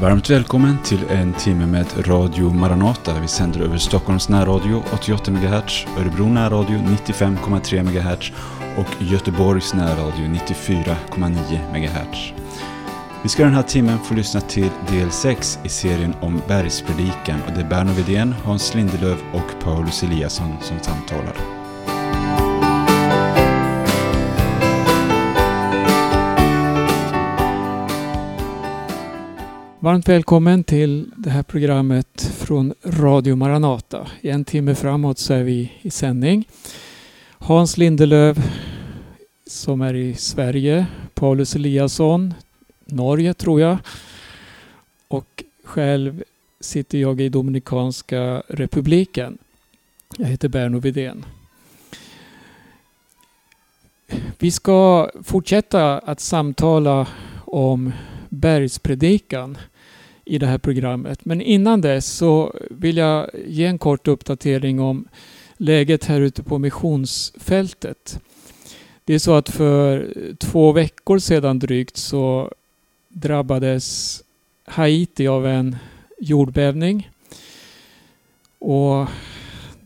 Varmt välkommen till en timme med Radio Maranata. Vi sänder över Stockholms närradio 88 MHz, Örebro närradio 95,3 MHz och Göteborgs närradio 94,9 MHz. Vi ska den här timmen få lyssna till del 6 i serien om bergspredikan och det är Berno Widén, Hans Lindelöf och Paulus Eliasson som samtalar. Varmt välkommen till det här programmet från Radio Maranata. I en timme framåt så är vi i sändning. Hans Lindelöv som är i Sverige, Paulus Eliasson, Norge tror jag. Och själv sitter jag i Dominikanska republiken. Jag heter Berno Widén. Vi ska fortsätta att samtala om bergspredikan i det här programmet. Men innan dess så vill jag ge en kort uppdatering om läget här ute på missionsfältet. Det är så att för två veckor sedan drygt så drabbades Haiti av en jordbävning. Och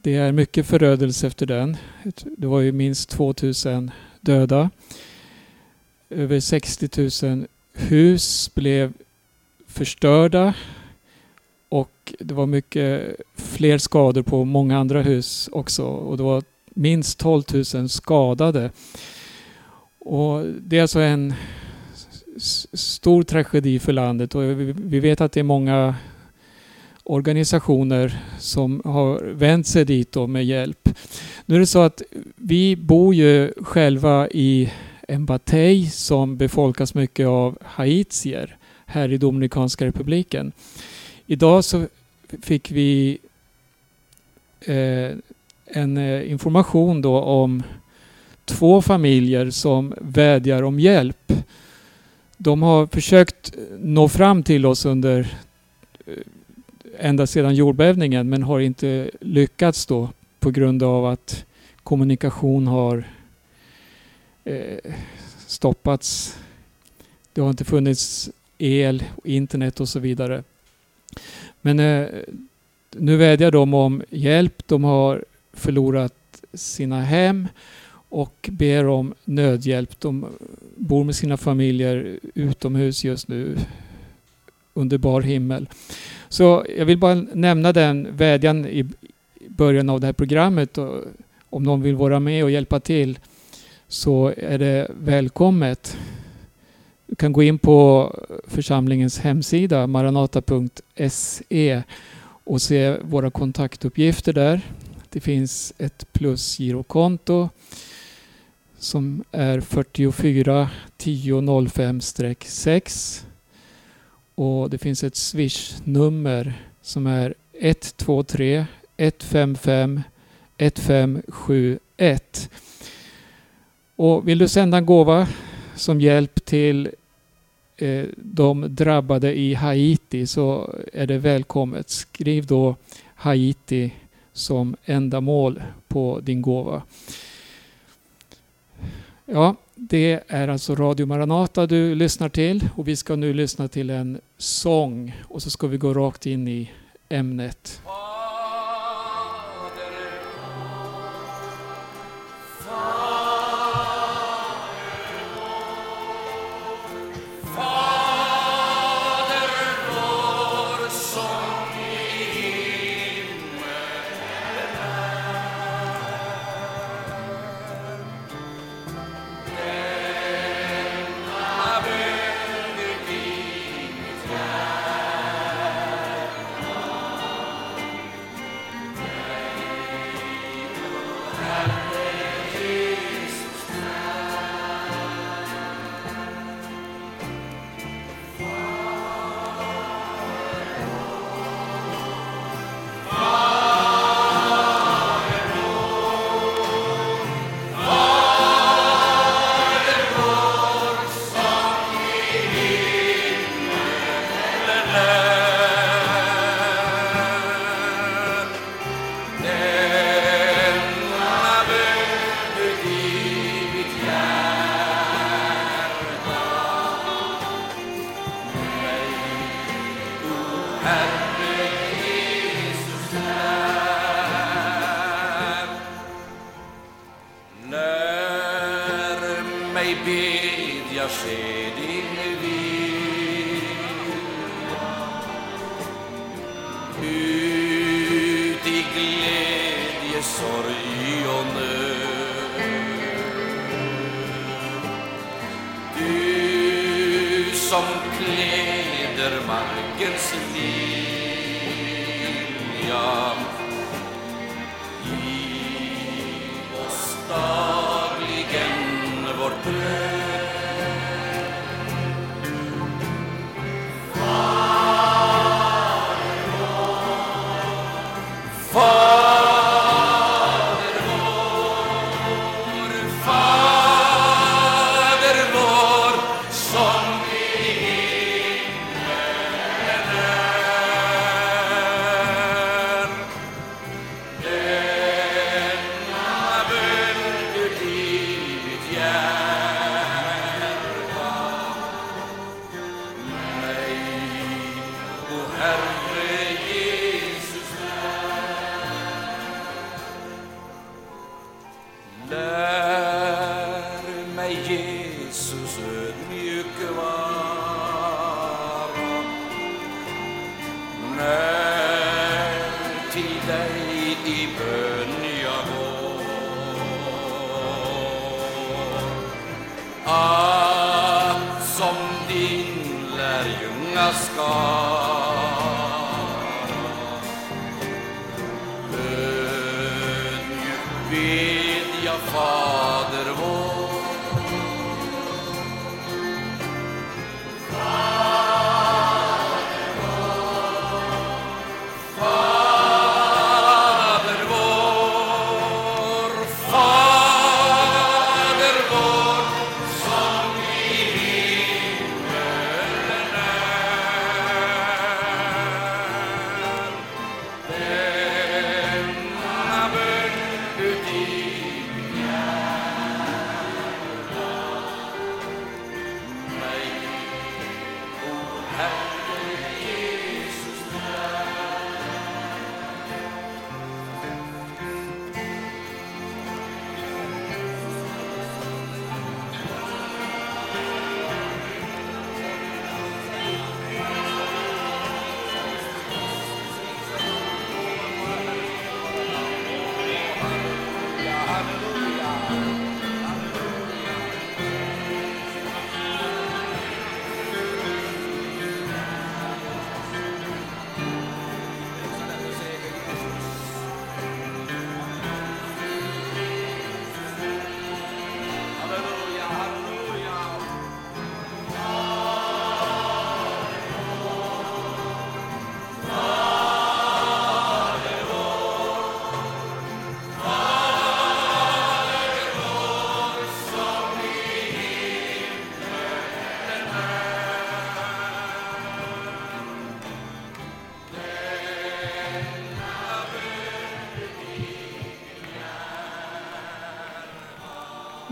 det är mycket förödelse efter den. Det var ju minst 2000 döda. Över 60 000 hus blev förstörda och det var mycket fler skador på många andra hus också och det var minst 12 000 skadade. Och det är alltså en stor tragedi för landet och vi vet att det är många organisationer som har vänt sig dit med hjälp. Nu är det så att vi bor ju själva i en batej som befolkas mycket av haitier här i Dominikanska republiken. Idag så fick vi eh, en eh, information då om två familjer som vädjar om hjälp. De har försökt eh, nå fram till oss under eh, ända sedan jordbävningen men har inte lyckats då på grund av att kommunikation har eh, Eh, stoppats. Det har inte funnits el, internet och så vidare. Men eh, nu vädjar de om hjälp. De har förlorat sina hem och ber om nödhjälp. De bor med sina familjer utomhus just nu under bar himmel. Så jag vill bara nämna den vädjan i början av det här programmet. Och om någon vill vara med och hjälpa till så är det välkommet. Du kan gå in på församlingens hemsida maranata.se och se våra kontaktuppgifter där. Det finns ett plusgirokonto som är 44 10 05 6 och det finns ett swish-nummer som är 123 155 1571. Och vill du sända en gåva som hjälp till eh, de drabbade i Haiti så är det välkommet. Skriv då Haiti som ändamål på din gåva. Ja, det är alltså Radio Maranata du lyssnar till och vi ska nu lyssna till en sång och så ska vi gå rakt in i ämnet.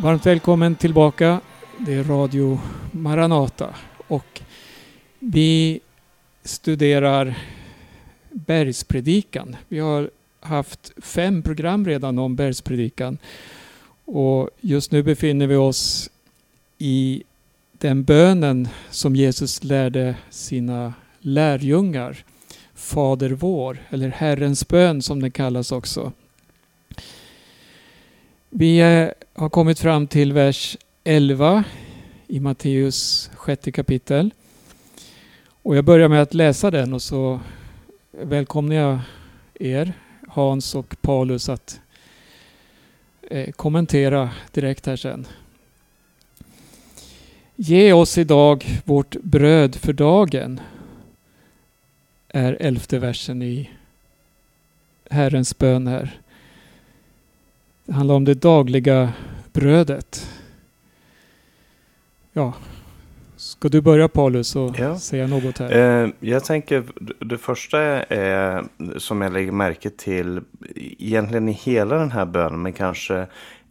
Varmt välkommen tillbaka. Det är Radio Maranata och vi studerar bergspredikan. Vi har haft fem program redan om bergspredikan och just nu befinner vi oss i den bönen som Jesus lärde sina lärjungar. Fader vår, eller Herrens bön som den kallas också. Vi eh, har kommit fram till vers 11 i Matteus sjätte kapitel. Och jag börjar med att läsa den och så välkomnar jag er, Hans och Paulus, att eh, kommentera direkt här sen. Ge oss idag vårt bröd för dagen, är elfte versen i Herrens bön här. Det handlar om det dagliga brödet. Ja, ska du börja Paulus och Ja. säga något här? Eh, jag tänker, det första är, som jag lägger märke till, egentligen i hela den här bönen, men kanske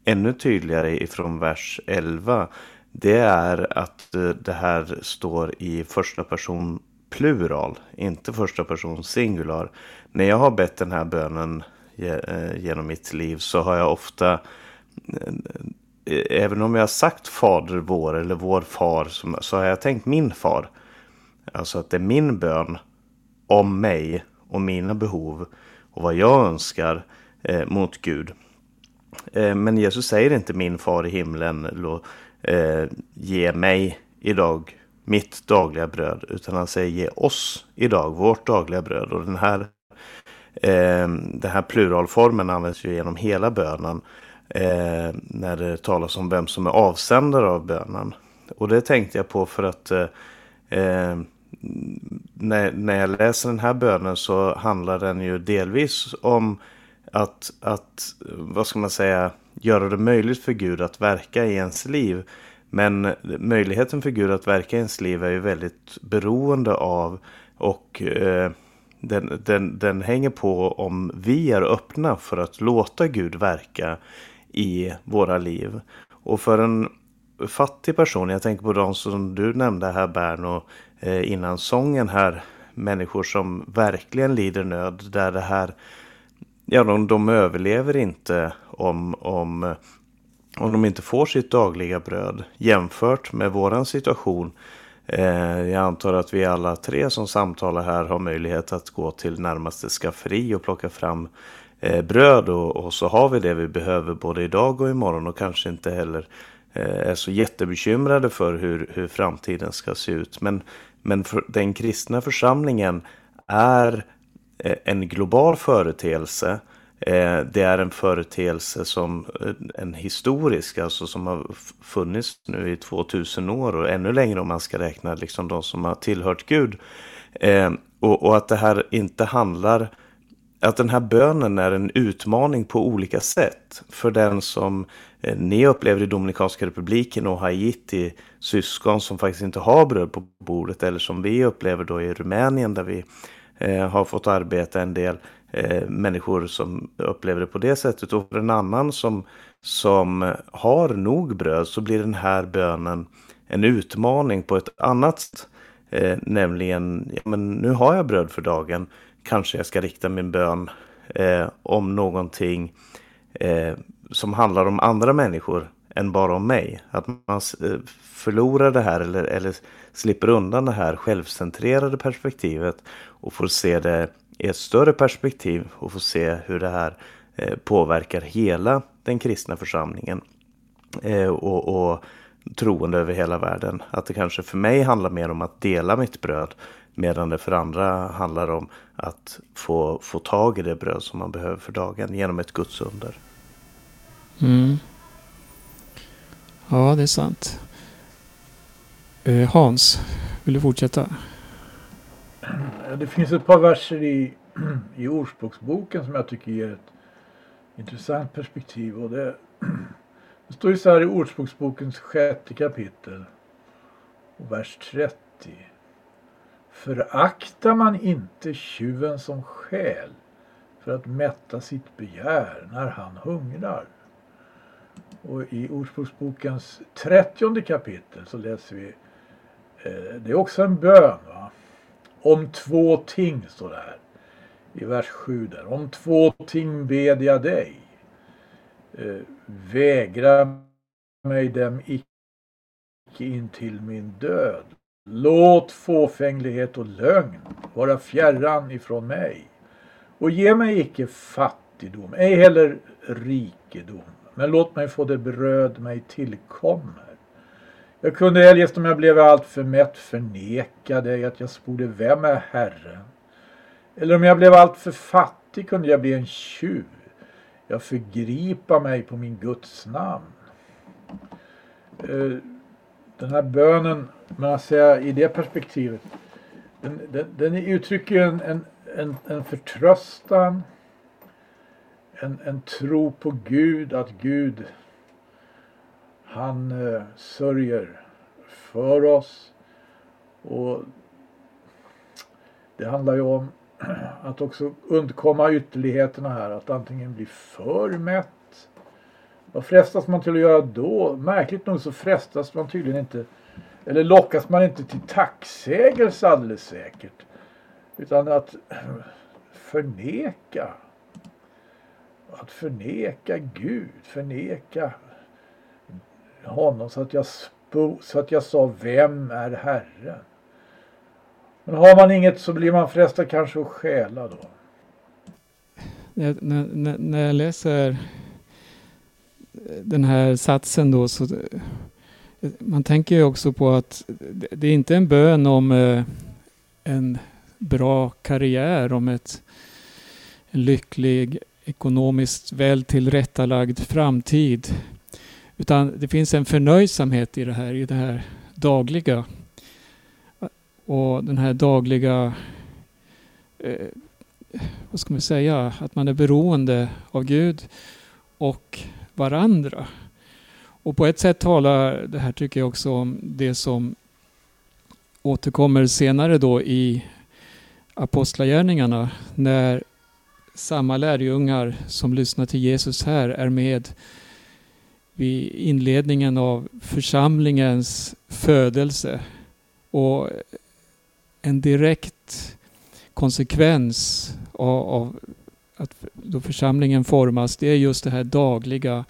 ännu tydligare ifrån vers 11, det är att eh, det här står i första person plural, inte första person singular. När jag har bett den här bönen Eh, genom mitt liv så har jag ofta eh, eh, Även om jag har sagt fader vår eller vår far så har jag tänkt min far. Alltså att det är min bön om mig och mina behov och vad jag önskar eh, mot Gud. Eh, men Jesus säger inte min far i himlen, eh, ge mig idag mitt dagliga bröd. Utan han säger ge oss idag vårt dagliga bröd. Och den här, eh, den här pluralformen används ju genom hela bönen. Eh, när det talas om vem som är avsändare av bönen. Och det tänkte jag på för att eh, eh, när, när jag läser den här bönen så handlar den ju delvis om att, att, vad ska man säga, göra det möjligt för Gud att verka i ens liv. Men möjligheten för Gud att verka i ens liv är ju väldigt beroende av och eh, den, den, den hänger på om vi är öppna för att låta Gud verka i våra liv. Och för en fattig person, jag tänker på de som du nämnde här Berno eh, innan sången här, människor som verkligen lider nöd, där det här ja, de, de överlever inte om, om, om de inte får sitt dagliga bröd. Jämfört med våran situation. Eh, jag antar att vi alla tre som samtalar här har möjlighet att gå till närmaste skafferi och plocka fram eh, bröd. Och, så har vi det vi behöver både idag och imorgon och kanske inte heller eh, är så jättebekymrade för hur, hur framtiden ska se ut. Men, men den kristna församlingen är en global företeelse. Eh, det är en företeelse som eh, en historisk, alltså som har funnits nu i 2000 år och ännu längre om man ska räkna liksom de som har tillhört Gud. Eh, och, och att det här inte handlar att den här bönen är en utmaning på olika sätt. För den som ni upplever i Dominikanska republiken och Haiti, syskon som faktiskt inte har bröd på bordet. Eller som vi upplever då i Rumänien där vi har fått arbeta en del eh, människor som upplever det på det sättet. Och för en annan som, som har nog bröd så blir den här bönen en utmaning på ett annat sätt. Eh, nämligen, ja, men nu har jag bröd för dagen. Kanske jag ska rikta min bön eh, om någonting eh, som handlar om andra människor än bara om mig. Att man eh, förlorar det här eller, eller slipper undan det här självcentrerade perspektivet och får se det i ett större perspektiv och få se hur det här eh, påverkar hela den kristna församlingen eh, och, och troende över hela världen. Att det kanske för mig handlar mer om att dela mitt bröd medan det för andra handlar om att få, få tag i det bröd som man behöver för dagen genom ett gudsunder. Mm. Ja, det är sant. Eh, Hans, vill du fortsätta? Eh, det finns ett par verser i, i Ordspråksboken som jag tycker ger ett intressant perspektiv. Och det, det står ju så här i Ordspråksbokens sjätte kapitel och vers 30. Föraktar man inte tjuven som själ för att mätta sitt begär när han hungrar. Och i Ordspråksbokens trettionde kapitel så läser vi Eh, det är också en bön. Va? Om två ting står det här. I vers 7 där. Om två ting bed jag dig. Eh, vägra mig dem icke in till min död. Låt fåfänglighet och lögn vara fjärran ifrån mig. Och ge mig icke fattigdom, ej heller rikedom. Men låt mig få det bröd mig tillkommer jag kunde eljest om jag blev alltför mätt förneka dig att jag sporde vem är Herren? Eller om jag blev alltför fattig kunde jag bli en tjuv. Jag förgripa mig på min Guds namn. Eh, den här bönen, man säga i det perspektivet, den, den, den uttrycker en, en, en, en förtröstan, en, en tro på Gud, att Gud han eh, sörjer för oss. Och det handlar ju om att också undkomma ytterligheterna här. Att antingen bli för mätt. Vad frestas man till att göra då? Märkligt nog så frestas man tydligen inte Eller lockas man inte till tacksägelse alldeles säkert. Utan att förneka. Att förneka Gud, förneka honom så att jag, spo, så att jag sa vem är Herren? Men har man inget så blir man frestad kanske att stjäla då. När, när, när jag läser den här satsen då så man tänker ju också på att det är inte en bön om eh, en bra karriär, om ett en lycklig, ekonomiskt väl tillrättalagd framtid. Utan det finns en förnöjsamhet i det här, i det här dagliga. Och den här dagliga, eh, vad ska man säga, att man är beroende av Gud och varandra. Och på ett sätt talar det här tycker jag också om det som återkommer senare då i Apostlagärningarna när samma lärjungar som lyssnar till Jesus här är med vid inledningen av församlingens födelse. Och en direkt konsekvens av, av att då församlingen formas, det är just det här dagliga.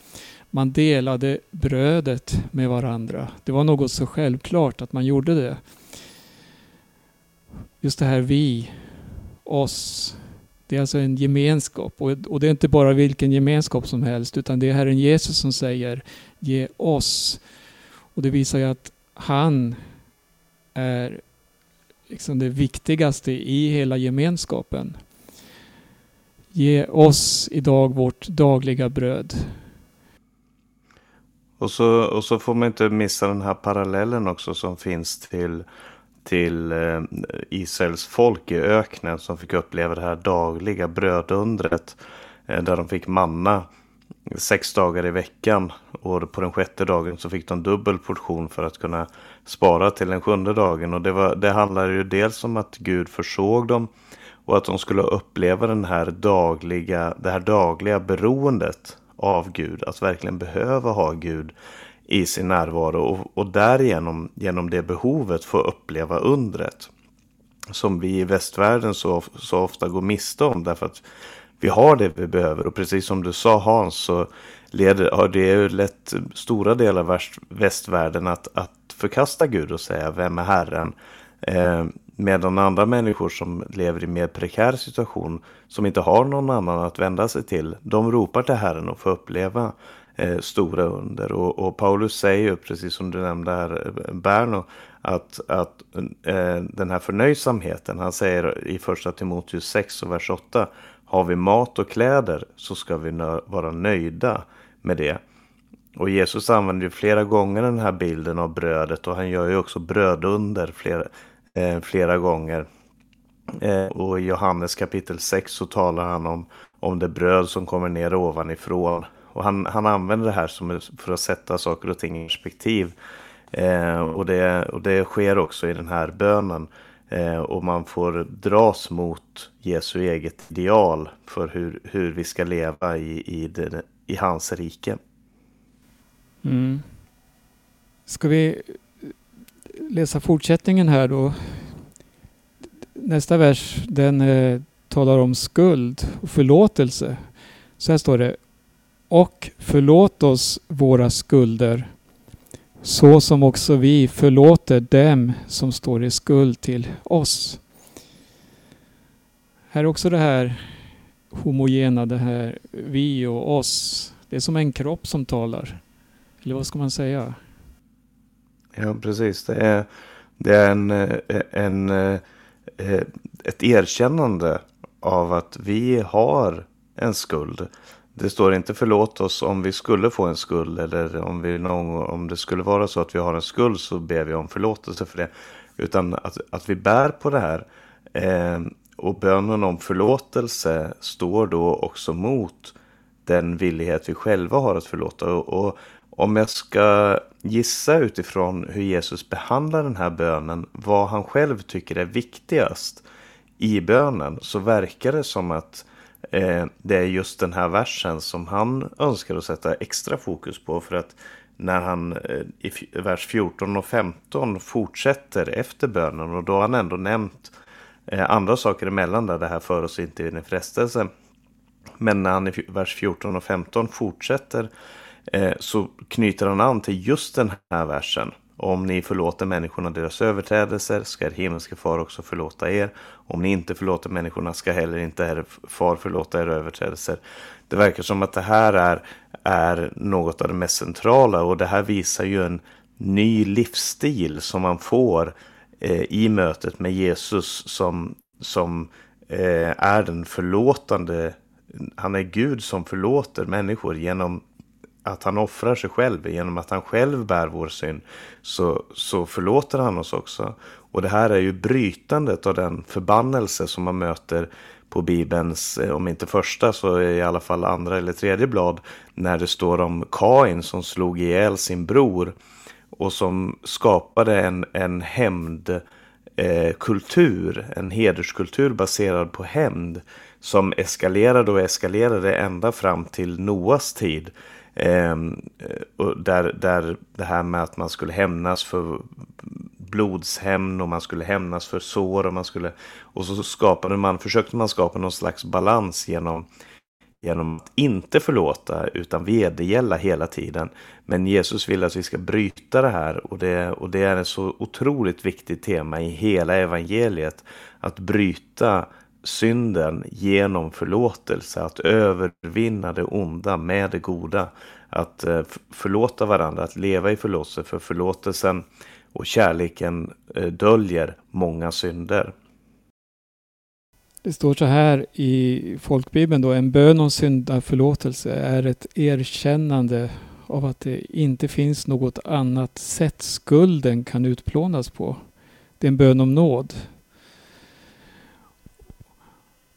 Man delade brödet med varandra. Det var något så självklart att man gjorde det. Just det här vi, oss. Det är alltså en gemenskap. Och, och det är inte bara vilken gemenskap som helst, utan det är Herren Jesus som säger ge oss. Och det visar ju att han är liksom det viktigaste i hela gemenskapen. Ge oss idag vårt dagliga bröd. Och så, och så får man inte missa den här parallellen också som finns till, till eh, Israels folk i öknen som fick uppleva det här dagliga brödundret. Eh, där de fick manna sex dagar i veckan. Och på den sjätte dagen så fick de dubbel portion för att kunna spara till den sjunde dagen. Och det, var, det handlade ju dels om att Gud försåg dem och att de skulle uppleva den här dagliga, det här dagliga beroendet av Gud. Att verkligen behöva ha Gud i sin närvaro och, och därigenom genom det behovet få uppleva undret. Som vi i västvärlden så, så ofta går miste om därför att vi har det vi behöver. Och precis som du sa Hans så leder, har det ju lätt stora delar av västvärlden att, att förkasta Gud och säga vem är Herren? Eh, medan andra människor som lever i mer prekär situation, som inte har någon annan att vända sig till, de ropar till Herren och får uppleva eh, stora under. Och, och, Paulus säger ju, precis som du nämnde här, eh, Berno, att, att eh, den här förnöjsamheten, han säger i första Timoteus 6 och vers 8, har vi mat och kläder så ska vi vara nöjda med det. Och Jesus använder ju flera gånger den här bilden av brödet och han gör ju också brödunder flera, eh, flera gånger. Eh, och i Johannes kapitel 6 så talar han om, om det bröd som kommer ner ovanifrån. Och han, han använder det här som för att sätta saker och ting i perspektiv. Eh, och, det, och det sker också i den här bönen. Eh, och man får dras mot Jesu eget ideal för hur, hur vi ska leva i, i, det, i hans rike. Mm. Ska vi läsa fortsättningen här då? Nästa vers den eh, talar om skuld och förlåtelse. Så här står det. Och förlåt oss våra skulder så som också vi förlåter dem som står i skuld till oss. Här är också det här homogena, det här vi och oss. Det är som en kropp som talar. Eller vad ska man säga? Ja, precis. Det är, det är en, eh, en, eh, eh, ett erkännande av att vi har en skuld. Det står inte förlåt oss om vi skulle få en skuld eller om, vi någon, om det skulle vara så att vi har en skuld så ber vi om förlåtelse för det. Utan att, att vi bär på det här. Eh, och bönen om förlåtelse står då också mot den villighet vi själva har att förlåta. Och, och om jag ska gissa utifrån hur Jesus behandlar den här bönen, vad han själv tycker är viktigast i bönen, så verkar det som att eh, det är just den här versen som han önskar att sätta extra fokus på. För att när han eh, i vers 14 och 15 fortsätter efter bönen och då har han ändå nämnt eh, andra saker emellan där det här för oss inte in i frestelse. Men när han i vers 14 och 15 fortsätter eh, så knyter han an till just den här versen. Om ni förlåter människorna deras överträdelser ska er himmelske far också förlåta er. Om ni inte förlåter människorna ska heller inte er far förlåta er överträdelser. Det verkar som att det här är, är något av det mest centrala och det här visar ju en ny livsstil som man får eh, i mötet med Jesus som, som eh, är den förlåtande. Han är Gud som förlåter människor genom att han offrar sig själv, genom att han själv bär vår synd, så, så förlåter han oss också. Och det här är ju brytandet av den förbannelse som man möter på Bibelns, eh, om inte första så i alla fall andra eller tredje blad, när det står om Kain som slog ihjäl sin bror och som skapade en, en hämndkultur, eh, en hederskultur baserad på hämnd som eskalerade och eskalerade ända fram till Noas tid. Eh, och där, där det här med att man skulle hämnas för blodshämnd och man skulle hämnas för sår och man skulle och så skapade man, försökte man skapa någon slags balans genom genom att inte förlåta utan vedergälla hela tiden. Men Jesus vill att vi ska bryta det här och det, och det är ett så otroligt viktigt tema i hela evangeliet. Att bryta synden genom förlåtelse, att övervinna det onda med det goda. Att eh, förlåta varandra, att leva i förlåtelse, för förlåtelsen och kärleken eh, döljer många synder. Det står så här i folkbibeln då, en bön om syndaförlåtelse är ett erkännande av att det inte finns något annat sätt skulden kan utplånas på. Det är en bön om nåd.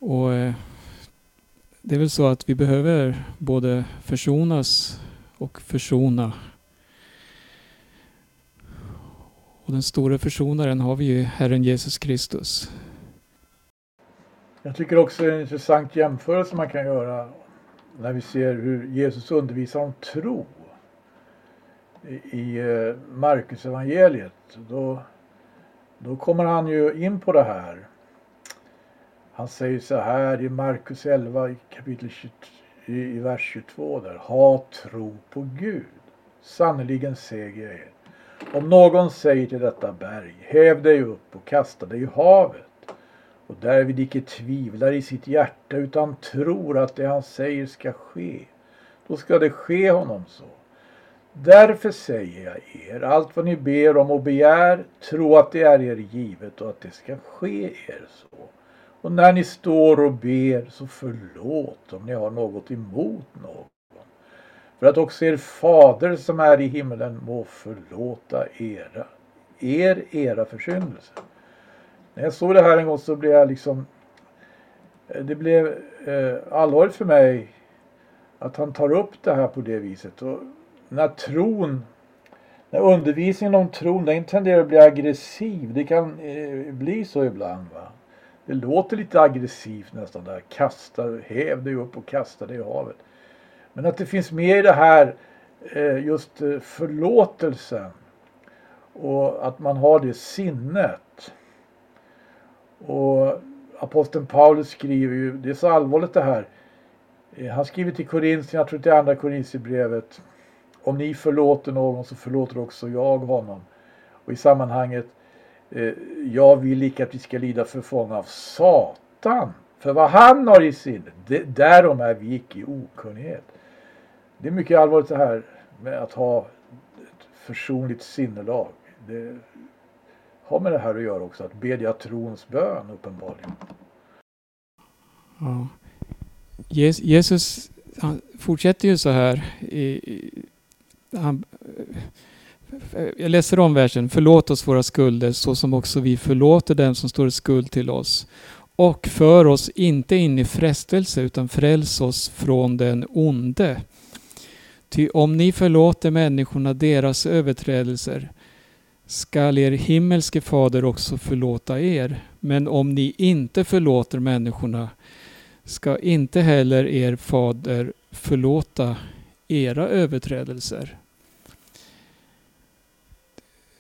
Och eh, Det är väl så att vi behöver både försonas och försona. Och den stora försonaren har vi ju Herren Jesus Kristus. Jag tycker också det är en intressant jämförelse man kan göra när vi ser hur Jesus undervisar om tro i eh, Markus evangeliet. Då, då kommer han ju in på det här han säger så här i Markus 11 i kapitel 20, i vers 22 där. Ha tro på Gud. Sannerligen säger jag er. Om någon säger till detta berg, häv dig upp och kasta dig i havet och därvid icke tvivlar i sitt hjärta utan tror att det han säger ska ske, då ska det ske honom så. Därför säger jag er, allt vad ni ber om och begär, tro att det är er givet och att det ska ske er så. Och när ni står och ber så förlåt om ni har något emot någon. För att också er fader som är i himmelen må förlåta era, er era försyndelser. När jag såg det här en gång så blev jag liksom det blev eh, allvarligt för mig att han tar upp det här på det viset. Och när tron, när undervisningen om tron den tenderar att bli aggressiv. Det kan eh, bli så ibland. Va? Det låter lite aggressivt nästan där. Kasta, häv dig upp och kasta dig i havet. Men att det finns mer i det här eh, just eh, förlåtelsen. Och att man har det sinnet. Och aposteln Paulus skriver ju, det är så allvarligt det här. Eh, han skriver till Korintien, jag tror det är andra Korintierbrevet. Om ni förlåter någon så förlåter också jag honom. Och i sammanhanget Eh, jag vill icke att vi ska lida förfång av Satan. För vad han har i sinnet, därom är vi icke i okunnighet. Det är mycket allvarligt det här med att ha ett försonligt sinnelag. Det har med det här att göra också, att bedja trons bön uppenbarligen. Ja. Jesus han fortsätter ju så här. han jag läser om versen. Förlåt oss våra skulder så som också vi förlåter dem som står i skuld till oss. Och för oss inte in i frestelse utan fräls oss från den onde. Ty om ni förlåter människorna deras överträdelser skall er himmelske fader också förlåta er. Men om ni inte förlåter människorna ska inte heller er fader förlåta era överträdelser.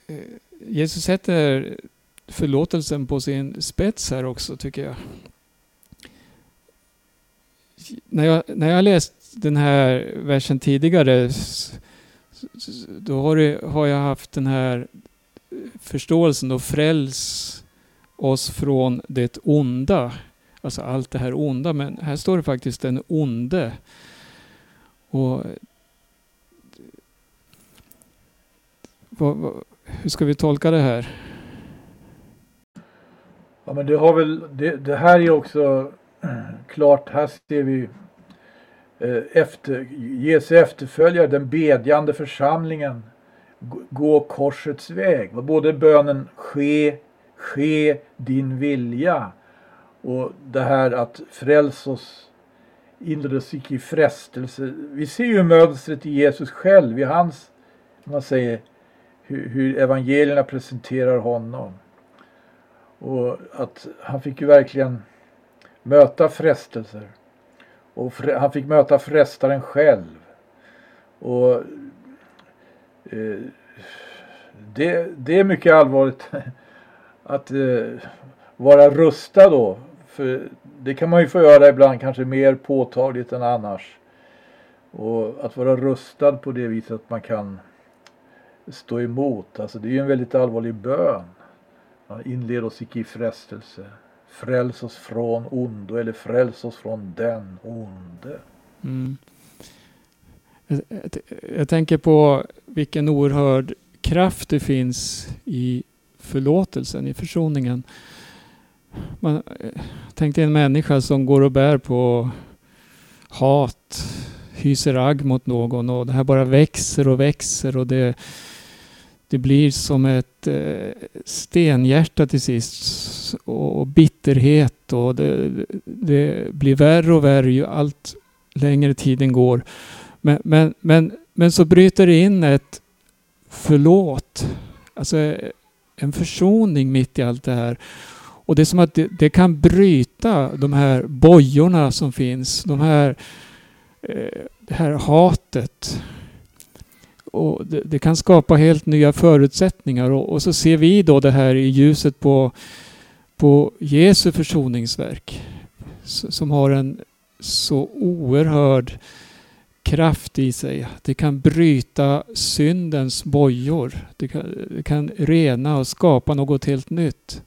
Eh, Jesus sätter förlåtelsen på sin spets här också tycker jag. När jag, när jag läst den här versen tidigare då har, det, har jag haft den här förståelsen då fräls oss från det onda. Alltså allt det här onda. Men här står det faktiskt den onde. Och vad, vad, hur ska vi tolka det här? Ja men det har väl, det, det här är också klart, här ser vi eh, efter, Jesu efterföljare, den bedjande församlingen gå korsets väg. Både bönen ske, ske din vilja och det här att fräls oss, inleddes icke i frestelse. Vi ser ju mönstret i Jesus själv, i hans, man säger, hur, hur evangelierna presenterar honom. Och att han fick ju verkligen möta frestelser. Och han fick möta frestaren själv. Och eh, det, det är mycket allvarligt att eh, vara rustad då. För det kan man ju få göra ibland kanske mer påtagligt än annars. Och att vara rustad på det viset att man kan stå emot. Alltså det är ju en väldigt allvarlig bön. Inled oss icke i frestelse. Fräls oss från ondo eller fräls oss från den onde. Mm. Jag, jag, tänker på vilken oerhörd kraft det finns i förlåtelsen, i försoningen. Man, eh, tänk dig en människa som går och bär på hat, hyser agg mot någon och det här bara växer och växer och det det blir som ett eh, stenhjärta till sist och bitterhet och det, det, blir värre och värre ju allt längre tiden går. Men, men, men, men så bryter det in ett förlåt, alltså eh, en försoning mitt i allt det här. Och det är som att det, det kan bryta de här bojorna som finns, de här, eh, det här hatet och det, det, kan skapa helt nya förutsättningar och, och, så ser vi då det här i ljuset på, på Jesu försoningsverk som har en så oerhörd kraft i sig. Det kan bryta syndens bojor. Det kan, det kan rena och skapa något helt nytt.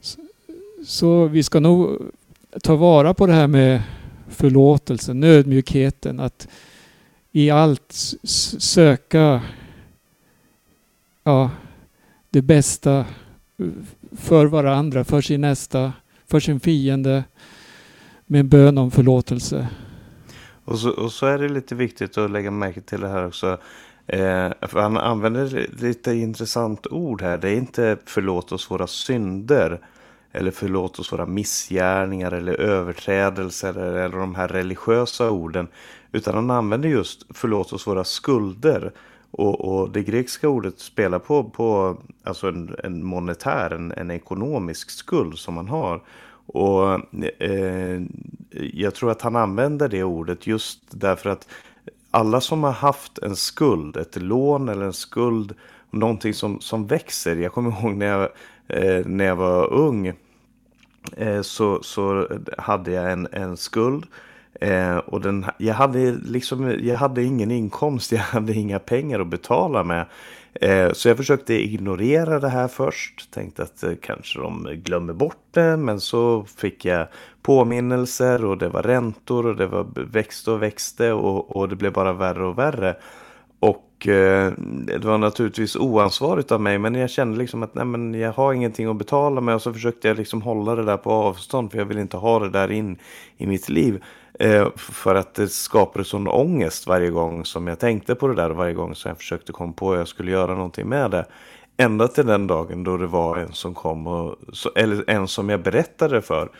Så, så vi ska nog ta vara på det här med förlåtelsen, nödmjukheten. Att i allt söka ja, det bästa för varandra, för sin nästa, för sin fiende med bön om förlåtelse. Och så, och så är det lite viktigt att lägga märke till det här också. Eh, för han använder lite intressant ord här. Det är inte förlåt oss våra synder. Eller förlåt oss våra missgärningar eller överträdelser. Eller, eller de här religiösa orden. Utan han använder just förlåt oss våra skulder. Och, och det grekiska ordet spelar på, på alltså en, en monetär, en, en ekonomisk skuld som man har. Och eh, jag tror att han använder det ordet just därför att alla som har haft en skuld, ett lån eller en skuld, någonting som, som växer. Jag kommer ihåg när jag, eh, när jag var ung eh, så, så hade jag en, en skuld Eh, och den, jag, hade liksom, jag hade ingen inkomst, jag hade inga pengar att betala med. Eh, så jag försökte ignorera det här först. Tänkte att eh, kanske de glömmer bort det. Men så fick jag påminnelser och det var räntor och det var växte och växte och, och det blev bara värre och värre. Och eh, det var naturligtvis oansvarigt av mig men jag kände liksom att nej, men jag har ingenting att betala med och så försökte jag liksom hålla det där på avstånd för jag vill inte ha det där in i mitt liv. Eh, för att det skapade sån ångest varje gång som jag tänkte på det där och varje gång som jag försökte komma på att jag skulle göra någonting med det. Ända till den dagen då det var en som kom och, eller en som jag berättade för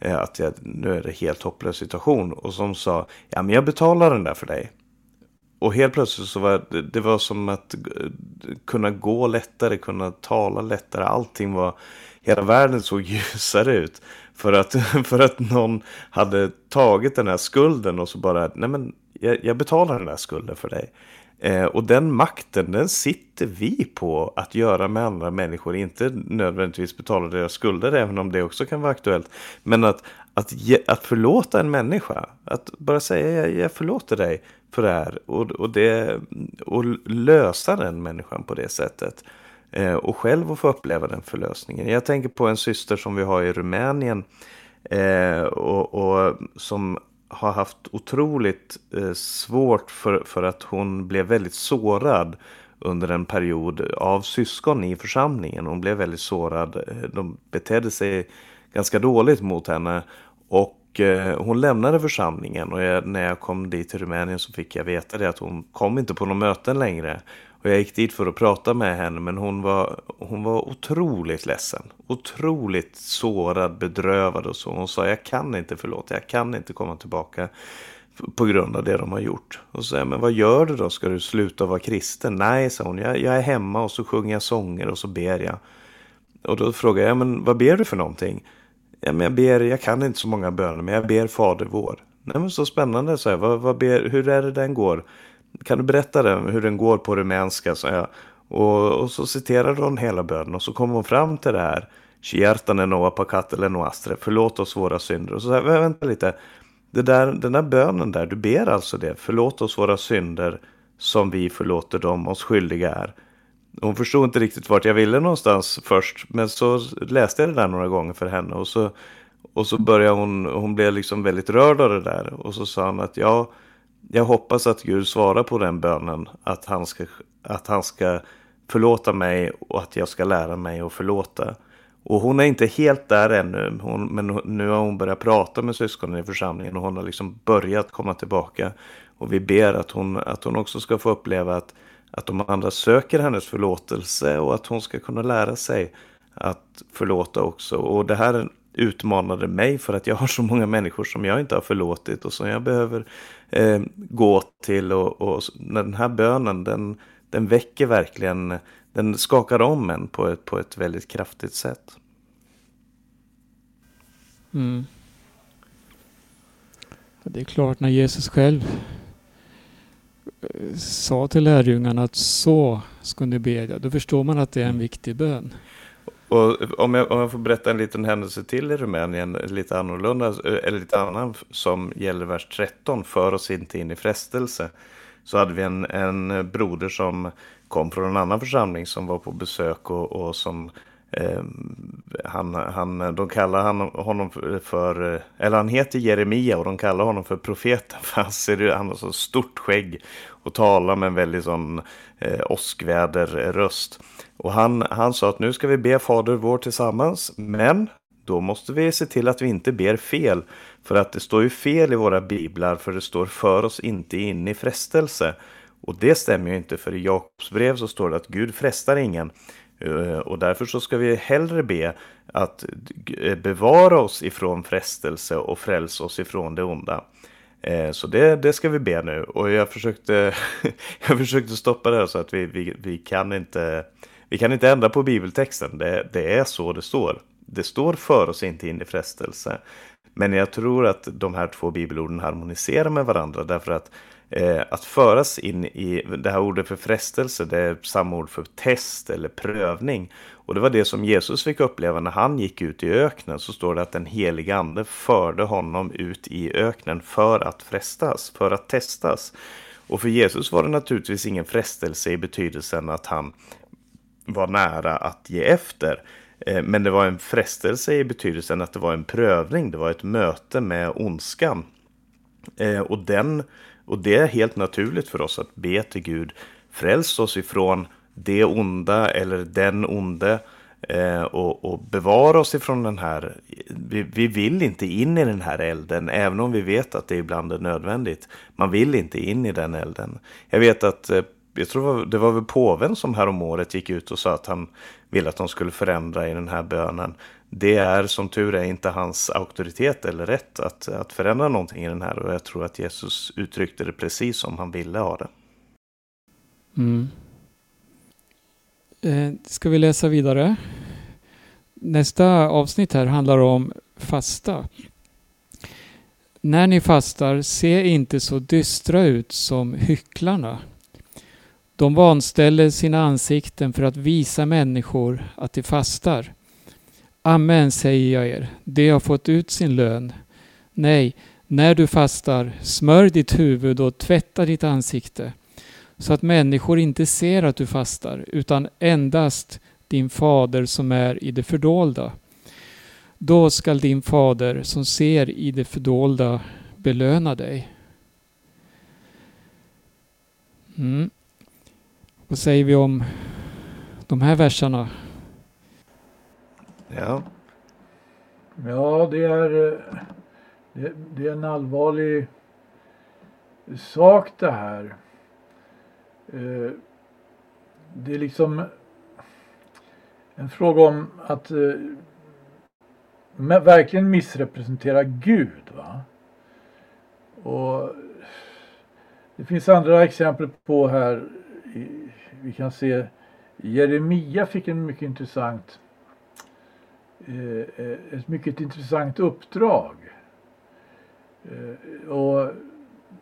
eh, att jag, nu är det helt hopplös situation och som sa ja men jag betalar den där för dig. Och helt plötsligt så var det, det var som att kunna gå lättare, kunna tala lättare. Allting var, hela världen såg ljusare ut. För att, för att någon hade tagit den här skulden och så bara, nej men jag, jag betalar den här skulden för dig. Eh, och den makten, den sitter vi på att göra med andra människor. Inte nödvändigtvis betala deras skulder, även om det också kan vara aktuellt. Men att, att, ge, att förlåta en människa. Att bara säga jag, jag förlåter dig för det här. Och, och, det, och lösa den människan på det sättet. Eh, och själv att få uppleva den förlösningen. Jag tänker på en syster som vi har i Rumänien. Eh, och, och som har haft otroligt eh, svårt för, för att hon blev väldigt sårad under en period av syskon i församlingen. Hon blev väldigt sårad. Eh, de betedde sig ganska dåligt mot henne. Och eh, hon lämnade församlingen och jag, när jag kom dit till Rumänien så fick jag veta det att hon kom inte på några möten längre. Och jag gick dit för att prata med henne men hon var, hon var otroligt ledsen. Otroligt sårad, bedrövad och så. Hon sa jag kan inte förlåta, jag kan inte komma tillbaka på grund av det de har gjort. Och så sa jag, men vad gör du då? Ska du sluta vara kristen? Nej, sa hon, jag, jag är hemma och så sjunger jag sånger och så ber jag. Och då frågade jag, men vad ber du för någonting? Ja, men jag ber, jag kan inte så många böner, men jag ber Fader vår. Nej men så spännande, så jag. Vad, vad ber, hur är det den går? Kan du berätta den, hur den går på rumänska? Så jag. Och, och så citerade hon hela bönen och så kom hon fram till det här. Kiertane noa pakatele noastre. Förlåt oss våra synder. Och så här, vänta lite. Det där, den där bönen där, du ber alltså det. Förlåt oss våra synder som vi förlåter dem oss skyldiga är. Hon förstod inte riktigt vart jag ville någonstans först. Men så läste jag det där några gånger för henne. Och så, och så började hon, hon blev liksom väldigt rörd av det där. Och så sa hon att ja, jag hoppas att Gud svarar på den bönen. Att han, ska, att han ska förlåta mig och att jag ska lära mig att förlåta. Och hon är inte helt där ännu. Hon, men nu har hon börjat prata med syskonen i församlingen. Och hon har liksom börjat komma tillbaka. Och vi ber att hon, att hon också ska få uppleva att, att de andra söker hennes förlåtelse. Och att hon ska kunna lära sig att förlåta också. Och det här utmanade mig för att jag har så många människor som jag inte har förlåtit och som jag behöver eh, gå till. Och, och den här bönen den, den väcker verkligen, den skakar om en på ett, på ett väldigt kraftigt sätt. Mm. Det är klart när Jesus själv eh, sa till lärjungarna att så ska ni bedja, då förstår man att det är en mm. viktig bön. Och om jag, om jag får berätta en liten händelse till i Rumänien, lite annorlunda, eh, eller lite annan som gäller vers 13, för oss inte in i frestelse. Så hade vi en, en broder som kom från en annan församling som var på besök och, och som eh, han, han, de kallar han, honom för, eh, eller han heter Jeremia och de kallar honom för profeten för han, ser, han har så stort skägg och talar med en väldigt sån eh, åskväderröst. Och han, han sa att nu ska vi be Fader vår tillsammans, men då måste vi se till att vi inte ber fel. För att det står ju fel i våra biblar, för det står för oss inte in i frestelse. Och det stämmer ju inte, för i Jakobs brev så står det att Gud frestar ingen. Eh, och därför så ska vi hellre be att bevara oss ifrån frestelse och frälsa oss ifrån det onda. Eh, så det, det ska vi be nu. Och jag försökte, jag försökte stoppa det så att vi, vi, vi kan inte vi kan inte ändra på bibeltexten, det, det är så det står. Det står för oss inte in i frestelse. Men jag tror att de här två bibelorden harmoniserar med varandra därför att Eh, att föras in i det här ordet för frestelse, det är samma ord för test eller prövning. Och det var det som Jesus fick uppleva när han gick ut i öknen. Så står det att den helige ande förde honom ut i öknen för att frestas, för att testas. Och för Jesus var det naturligtvis ingen frestelse i betydelsen att han var nära att ge efter. Eh, men det var en frestelse i betydelsen att det var en prövning, det var ett möte med ondskan. Eh, och, den, och det är helt naturligt för oss att be till Gud, fräls oss ifrån det onda eller den onde eh, och, och bevara oss ifrån den här. Vi, vi, vill inte in i den här elden, även om vi vet att det ibland är nödvändigt. Man vill inte in i den elden. Jag vet att eh, jag tror det var väl påven som häromåret gick ut och sa att han ville att de skulle förändra i den här bönen. Det är som tur är inte hans auktoritet eller rätt att, att förändra någonting i den här och jag tror att Jesus uttryckte det precis som han ville ha det. Mm. Eh, ska vi läsa vidare? Nästa avsnitt här handlar om fasta. När ni fastar, se inte så dystra ut som hycklarna De vanställer sina ansikten för att visa människor att de fastar. Amen säger jag er, de har fått ut sin lön. Nej, när du fastar, smörj ditt huvud och tvätta ditt ansikte så att människor inte ser att du fastar utan endast din fader som är i det fördolda. Då skall din fader som ser i det fördolda belöna dig. Mm. Vad säger vi om de här verserna? Ja, Ja, det är, det, det är en allvarlig sak det här. Eh, det är liksom en fråga om att eh, verkligen missrepresentera Gud. Va? Och det finns andra exempel på här. Vi kan se Jeremia fick en mycket intressant Eh, eh, ett mycket intressant uppdrag. Eh, och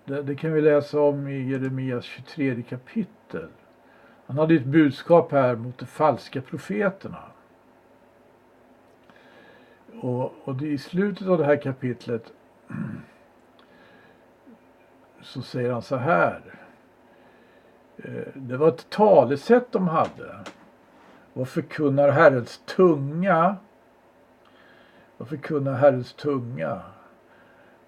det, kan vi läsa om i Jeremias 23 kapitel. Han hade ett budskap här mot de falska profeterna. Och, och det, i slutet av det här kapitlet så säger han så här. Det var ett talesätt de hade. Vad förkunnar Herrens tunga och förkunna Herrens tunga.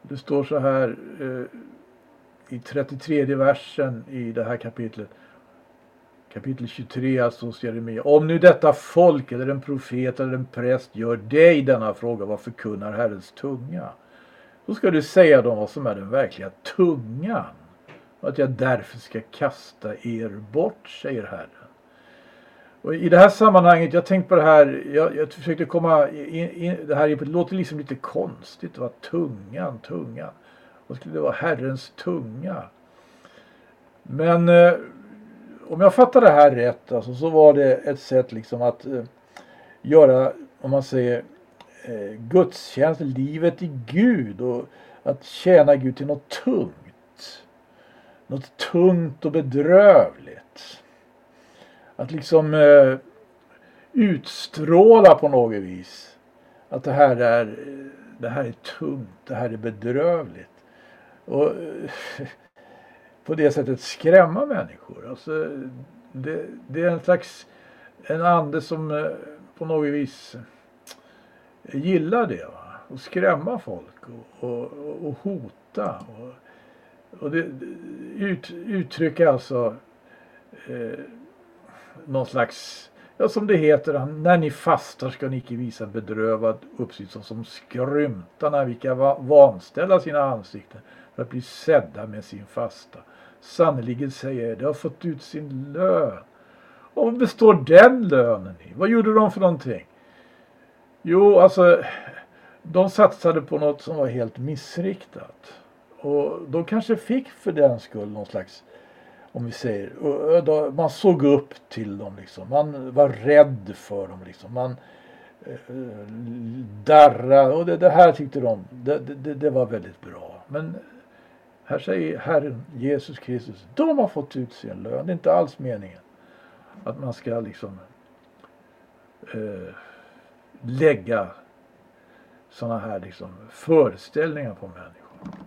Det står så här eh, i 33 versen i det här kapitlet. Kapitel 23 alltså hos Jeremia. Om nu detta folk eller en profet eller en präst gör dig denna fråga vad förkunnar Herrens tunga? Då ska du säga dem vad som är den verkliga tungan. Och att jag därför ska kasta er bort, säger Herren. Och I det här sammanhanget, jag tänkte på det här, jag, jag försökte komma in, in, det här det låter liksom lite konstigt, va? tungan, tungan. Vad skulle det vara? Herrens tunga. Men eh, om jag fattar det här rätt, alltså, så var det ett sätt liksom att eh, göra, om man säger, eh, gudstjänst, livet i Gud och att tjäna Gud till något tungt. Något tungt och bedrövligt att liksom eh, utstråla på något vis att det här är det här är tungt, det här är bedrövligt. Och eh, på det sättet skrämma människor. Alltså, det, det är en slags en ande som eh, på något vis gillar det. Va? Och skrämma folk och, och, och hota. Och, och det, ut, uttrycka alltså eh, någon slags, ja som det heter, när ni fastar ska ni icke visa bedrövad uppsikt som skrymtarna vilka va- vanställa sina ansikten för att bli sedda med sin fasta. Sannerligen säger jag, de har fått ut sin lön. Och vad består den lönen i? Vad gjorde de för någonting? Jo, alltså de satsade på något som var helt missriktat. Och de kanske fick för den skull någon slags om vi säger, och- då- man såg upp till dem liksom. Man var rädd för dem liksom. Man eh, darrade och det, det här tyckte de, det, det, det var väldigt bra. Men här säger Herren Jesus Kristus, de har fått ut sin lön. Det är inte alls meningen att man ska liksom eh, lägga sådana här liksom föreställningar på människor.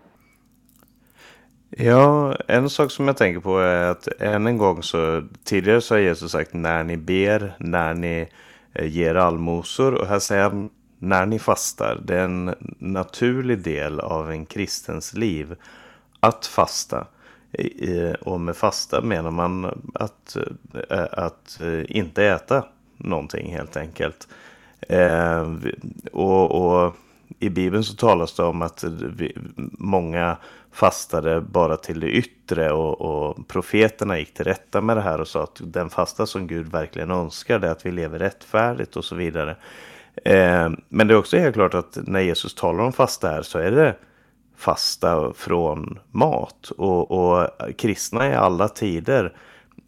Ja, en sak som jag tänker på är att än en gång så tidigare så har Jesus sagt när ni ber, när ni eh, ger allmosor och här säger han när ni fastar. Det är en naturlig del av en kristens liv att fasta. Och med fasta menar man att, eh, att eh, inte äta någonting helt enkelt. Och, och i Bibeln så talas det om att vi, många fastade bara till det yttre och, och profeterna gick till rätta med det här och sa att den fasta som Gud verkligen önskar det är att vi lever rättfärdigt och så vidare. Eh, men det är också helt klart att när Jesus talar om fasta här så är det fasta från mat. Och, och kristna i alla tider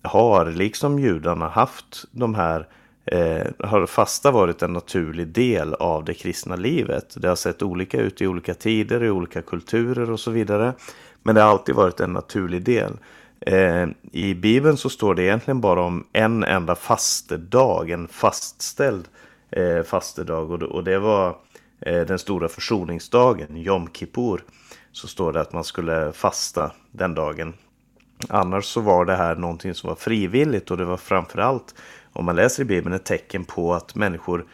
har, liksom judarna, haft de här eh, har fasta varit en naturlig del av det kristna livet. Det har sett olika ut i olika tider, i olika kulturer och så vidare. Men det har alltid varit en naturlig del. Eh, I Bibeln så står det egentligen bara om en enda fastedag, en fastställd eh, fastedag. Och, och det var eh, den stora försoningsdagen, Jom Kippur. Så står det att man skulle fasta den dagen. Annars så var det här någonting som var frivilligt och det var framförallt, om man läser i Bibeln, ett tecken på att människor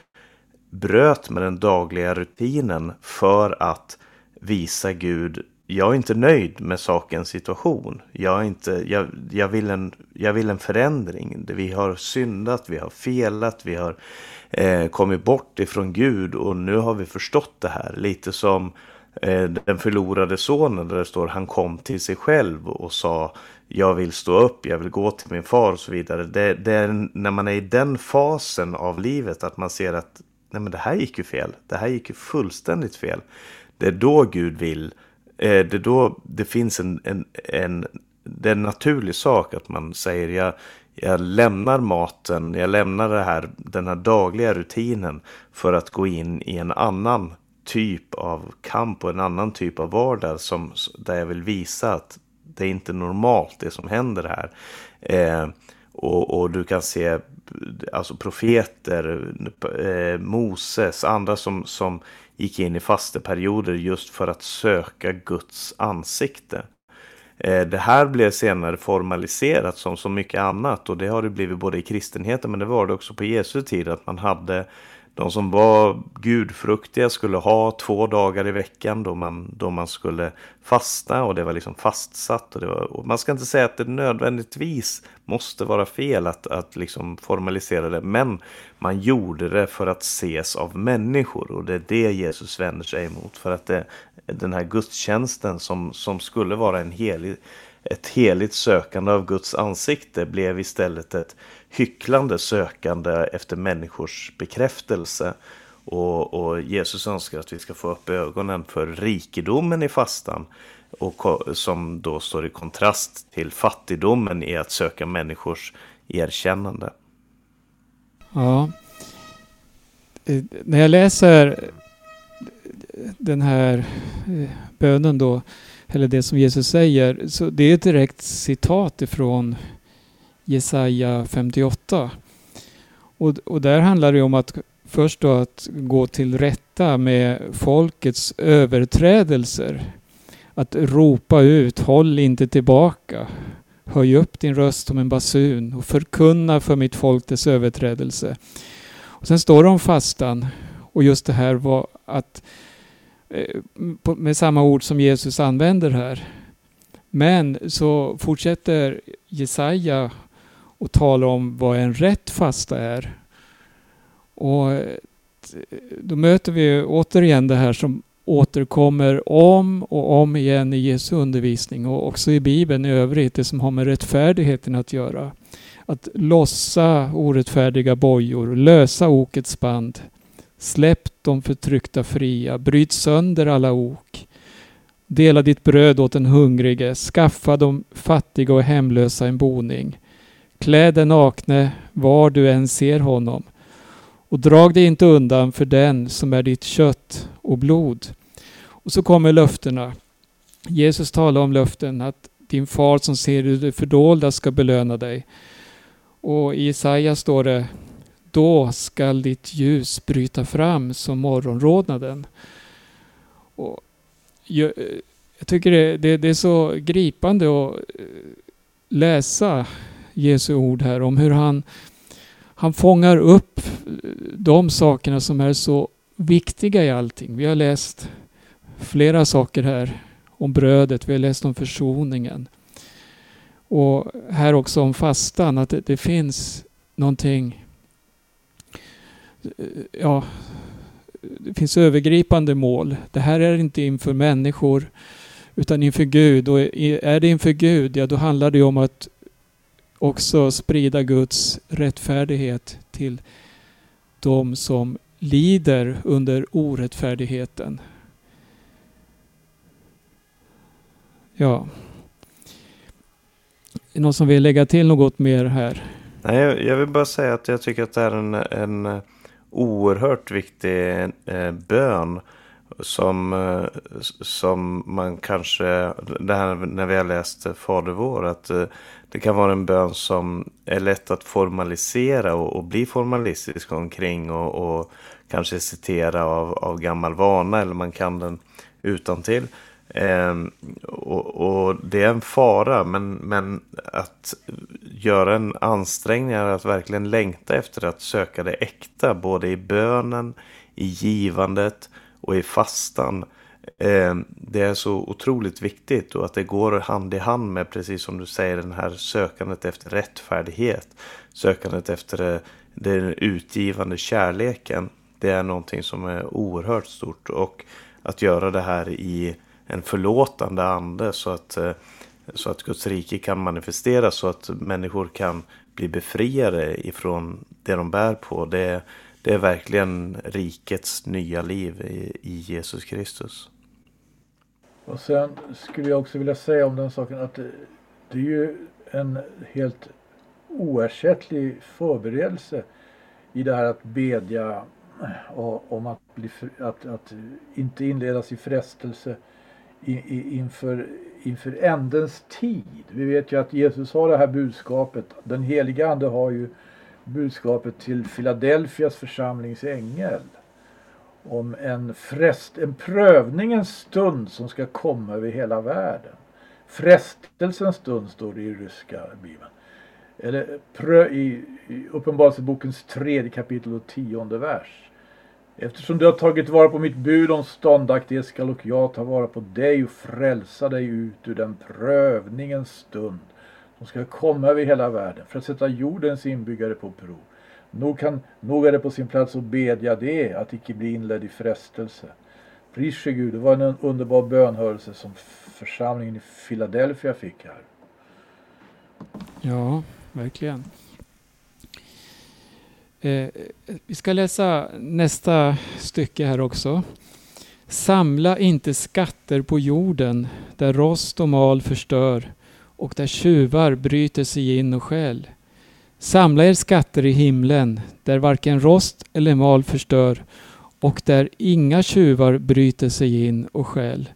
bröt med den dagliga rutinen för att visa Gud jag är inte nöjd med sakens situation. Jag, är inte, jag, jag, vill en, jag vill en förändring. Vi har syndat, vi har felat, vi har eh, kommit bort ifrån Gud och nu har vi förstått det här. Lite som eh, den förlorade sonen där det står han kom till sig själv och sa jag vill stå upp, jag vill gå till min far och så vidare. Det, det är när man är i den fasen av livet att man ser att nej men det här gick ju fel. Det här gick ju fullständigt fel. Det är då Gud vill eh, Det är då det finns en, en, en, det är en naturlig sak att man säger jag, jag lämnar maten, jag lämnar det här, den här dagliga rutinen för att gå in i en annan typ av kamp och en annan typ av vardag som, där jag vill visa att det är inte normalt det som händer här. Eh, och, och, du kan se alltså profeter, eh, Moses, andra som, som gick in i fasteperioder just för att söka Guds ansikte. Eh, det här blev senare formaliserat som så mycket annat och det har det blivit både i kristenheten men det var det också på Jesu tid att man hade de som var gudfruktiga skulle ha två dagar i veckan då man, då man skulle fasta och det var liksom fastsatt. Och det var, och man ska inte säga att det nödvändigtvis måste vara fel att, att liksom formalisera det, men man gjorde det för att ses av människor och det är det Jesus vänder sig emot. För att det, den här gudstjänsten som, som skulle vara en helig, ett heligt sökande av Guds ansikte blev istället ett hycklande sökande efter människors bekräftelse. Och, och, Jesus önskar att vi ska få upp ögonen för rikedomen i fastan. Och som då står i kontrast till fattigdomen i att söka människors erkännande. Ja. Eh, när jag läser den här eh, bönen då, eller det som Jesus säger, så det är ett direkt citat ifrån Jesaja 58. Och, och där handlar det om att först då att gå till rätta med folkets överträdelser. Att ropa ut, håll inte tillbaka. Höj upp din röst som en basun och förkunna för mitt folk dess överträdelse. Och sen står det om fastan och just det här var att eh, med samma ord som Jesus använder här. Men så fortsätter Jesaja och talar om vad en rätt fasta är. Och eh, då möter vi återigen det här som återkommer om och om igen i Jesu undervisning och också i Bibeln i övrigt, det som har med rättfärdigheten att göra. Att lossa orättfärdiga bojor, lösa okets band, släpp de förtryckta fria, bryt sönder alla ok. Dela ditt bröd åt den hungrige, skaffa de fattiga och hemlösa en boning. Klä den nakne var du än ser honom och drag dig inte undan för den som är ditt kött och blod. Och så kommer löftena. Jesus talar om löften att din far som ser i det fördolda ska belöna dig. Och i Jesaja står det då skall ditt ljus bryta fram som morgonrodnaden. Och jag, eh, jag tycker det, det, det, är så gripande att eh, läsa Jesu ord här om hur han, han fångar upp de sakerna som är så viktiga i allting. Vi har läst flera saker här om brödet, vi har läst om försoningen. Och här också om fastan, att det, det finns någonting ja, det finns övergripande mål. Det här är inte inför människor utan inför Gud. Och är det inför Gud, ja då handlar det om att också sprida Guds rättfärdighet till de som lider under orättfärdigheten. Ja. Är det någon som vill lägga till något mer här? Nej, jag vill bara säga att jag tycker att det är en, en eh, oerhört viktig eh, bön. som, eh, som man kanske, det här när vi har läst Fader vår, att eh, det kan vara en bön som är lätt att formalisera och, och bli formalistisk omkring och, och kanske citera av, av gammal vana eller man kan den utan till. Eh, och, och, det är en fara, men, men att göra en ansträngning är att verkligen längta efter att söka det äkta, både i bönen, i givandet och i fastan. Ehm, det är så otroligt viktigt och att det går hand i hand med, precis som du säger, den här sökandet efter rättfärdighet. Sökandet efter eh, den utgivande kärleken. Det är någonting som är oerhört stort och att göra det här i en förlåtande ande så att, eh, så att Guds rike kan manifesteras så att människor kan bli befriade ifrån det de bär på. Det, det är verkligen rikets nya liv i, i Jesus Kristus. Och sen skulle jag också vilja säga om den saken att det, det är ju en helt oersättlig förberedelse i det här att bedja om att, bli, att, att inte inledas i frestelse inför, inför ändens tid. Vi vet ju att Jesus har det här budskapet. Den heliga ande har ju budskapet till Filadelfias församlings ängel om en, frest, en prövningens stund som ska komma över hela världen. Frestelsens stund står det i ryska bibeln. Eller prö, i, i Uppenbarelsebokens tredje kapitel och tionde vers. Eftersom du har tagit vara på mitt bud om ståndaktighet skall och jag ta vara på dig och frälsa dig ut ur den prövningens stund som ska komma över hela världen för att sätta jordens inbyggare på prov. Nog, kan, nog är det på sin plats att bedja det, att icke bli inledd i frestelse. Pris Gud, det var en underbar bönhörelse som församlingen i Philadelphia fick här. Ja, verkligen. Eh, vi ska läsa nästa stycke här också. Samla inte skatter på jorden där rost och mal förstör och där tjuvar bryter sig in och stjäl. Samla er skatter i himlen där varken rost eller mal förstör och där inga tjuvar bryter sig in och stjäl.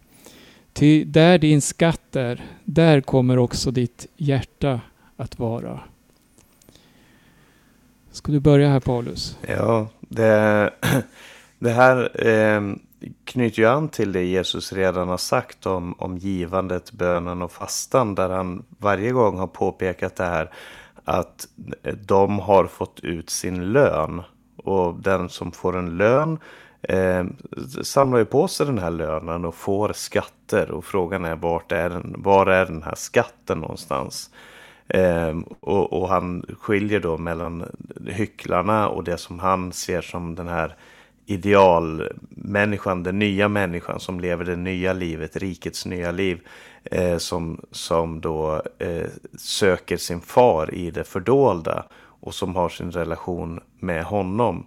Ty där din skatt är, där kommer också ditt hjärta att vara. Ska du börja här Paulus? Ja, det, det här eh, knyter ju an till det Jesus redan har sagt om, om givandet, bönen och fastan. Där han varje gång har påpekat det här att de har fått ut sin lön. Och den som får en lön eh, samlar ju på sig den här lönen och får skatter. Och frågan är vart är den, var är den här skatten någonstans? Eh, och, och, han skiljer då mellan hycklarna och det som han ser som den här idealmänniskan, den nya människan som lever det nya livet, rikets nya liv. Eh, som, som då eh, söker sin far i det fördolda och som har sin relation med honom.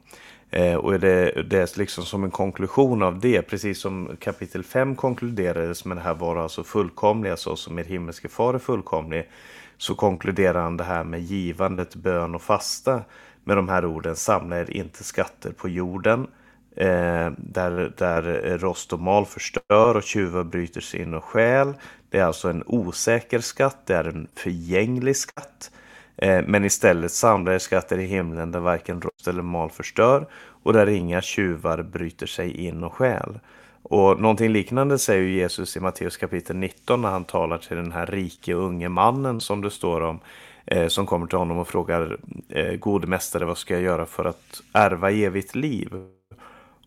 Eh, och det, det är liksom som en konklusion av det, precis som kapitel 5 konkluderades med det här vara alltså fullkomliga så som er himmelske far är fullkomlig så konkluderar han det här med givandet, bön och fasta med de här orden. Samla er inte skatter på jorden eh, där, där rost och mal förstör och tjuvar bryter sig in och stjäl. Det är alltså en osäker skatt, det är en förgänglig skatt. Eh, men istället samlar jag skatter i himlen där varken rost eller mal förstör och där inga tjuvar bryter sig in och stjäl. Och någonting liknande säger Jesus i Matteus kapitel 19 när han talar till den här rike unge mannen som det står om. Eh, som kommer till honom och frågar eh, gode mästare vad ska jag göra för att ärva evigt liv?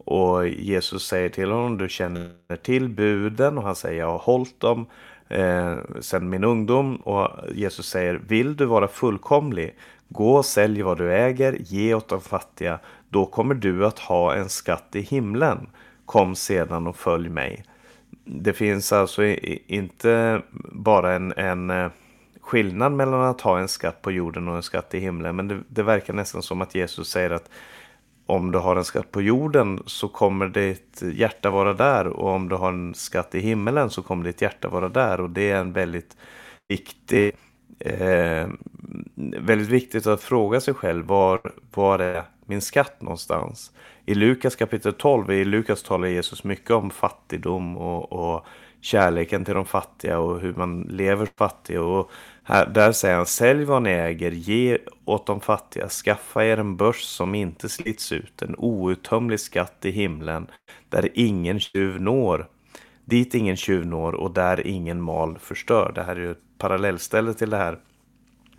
Och Jesus säger till honom du känner till buden och han säger jag har hållit dem eh, sedan min ungdom. Och Jesus säger vill du vara fullkomlig gå och sälj vad du äger, ge åt de fattiga. Då kommer du att ha en skatt i himlen. Kom sedan och följ mig. Det finns alltså inte bara en, en eh, skillnad mellan att ha en skatt på jorden och en skatt i himlen. Men det, det, verkar nästan som att Jesus säger att om du har en skatt på jorden så kommer ditt hjärta vara där. Och om du har en skatt i himmelen så kommer ditt hjärta vara där. Och det är en väldigt viktig eh, väldigt viktigt att fråga sig själv var, var är min skatt någonstans? I Lukas kapitel 12, i Lukas talar Jesus mycket om fattigdom och, och kärleken till de fattiga och hur man lever fattig. Och här, där säger han, sälj vad ni äger, ge åt de fattiga, skaffa er en börs som inte slits ut, en outtömlig skatt i himlen, där ingen tjuv når. Dit ingen tjuv når och där ingen mal förstör. Det här är ju ett parallellställe till det här.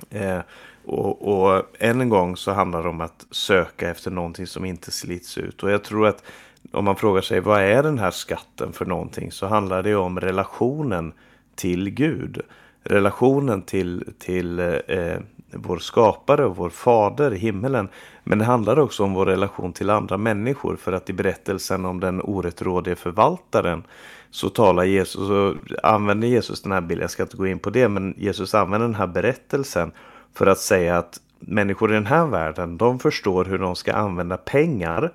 Eh, och, och än en gång så handlar det om att söka efter någonting som inte slits ut. Och jag tror att om man frågar sig vad är den här skatten för någonting så handlar det om relationen till Gud. Relationen till, till eh, vår skapare och vår fader i himmelen. Men det handlar också om vår relation till andra människor. För att i berättelsen om den orättrådige förvaltaren så talar Jesus, så använder Jesus den här bilden, jag ska inte gå in på det, men Jesus använder den här berättelsen för att säga att människor i den här världen, de förstår hur de ska använda pengar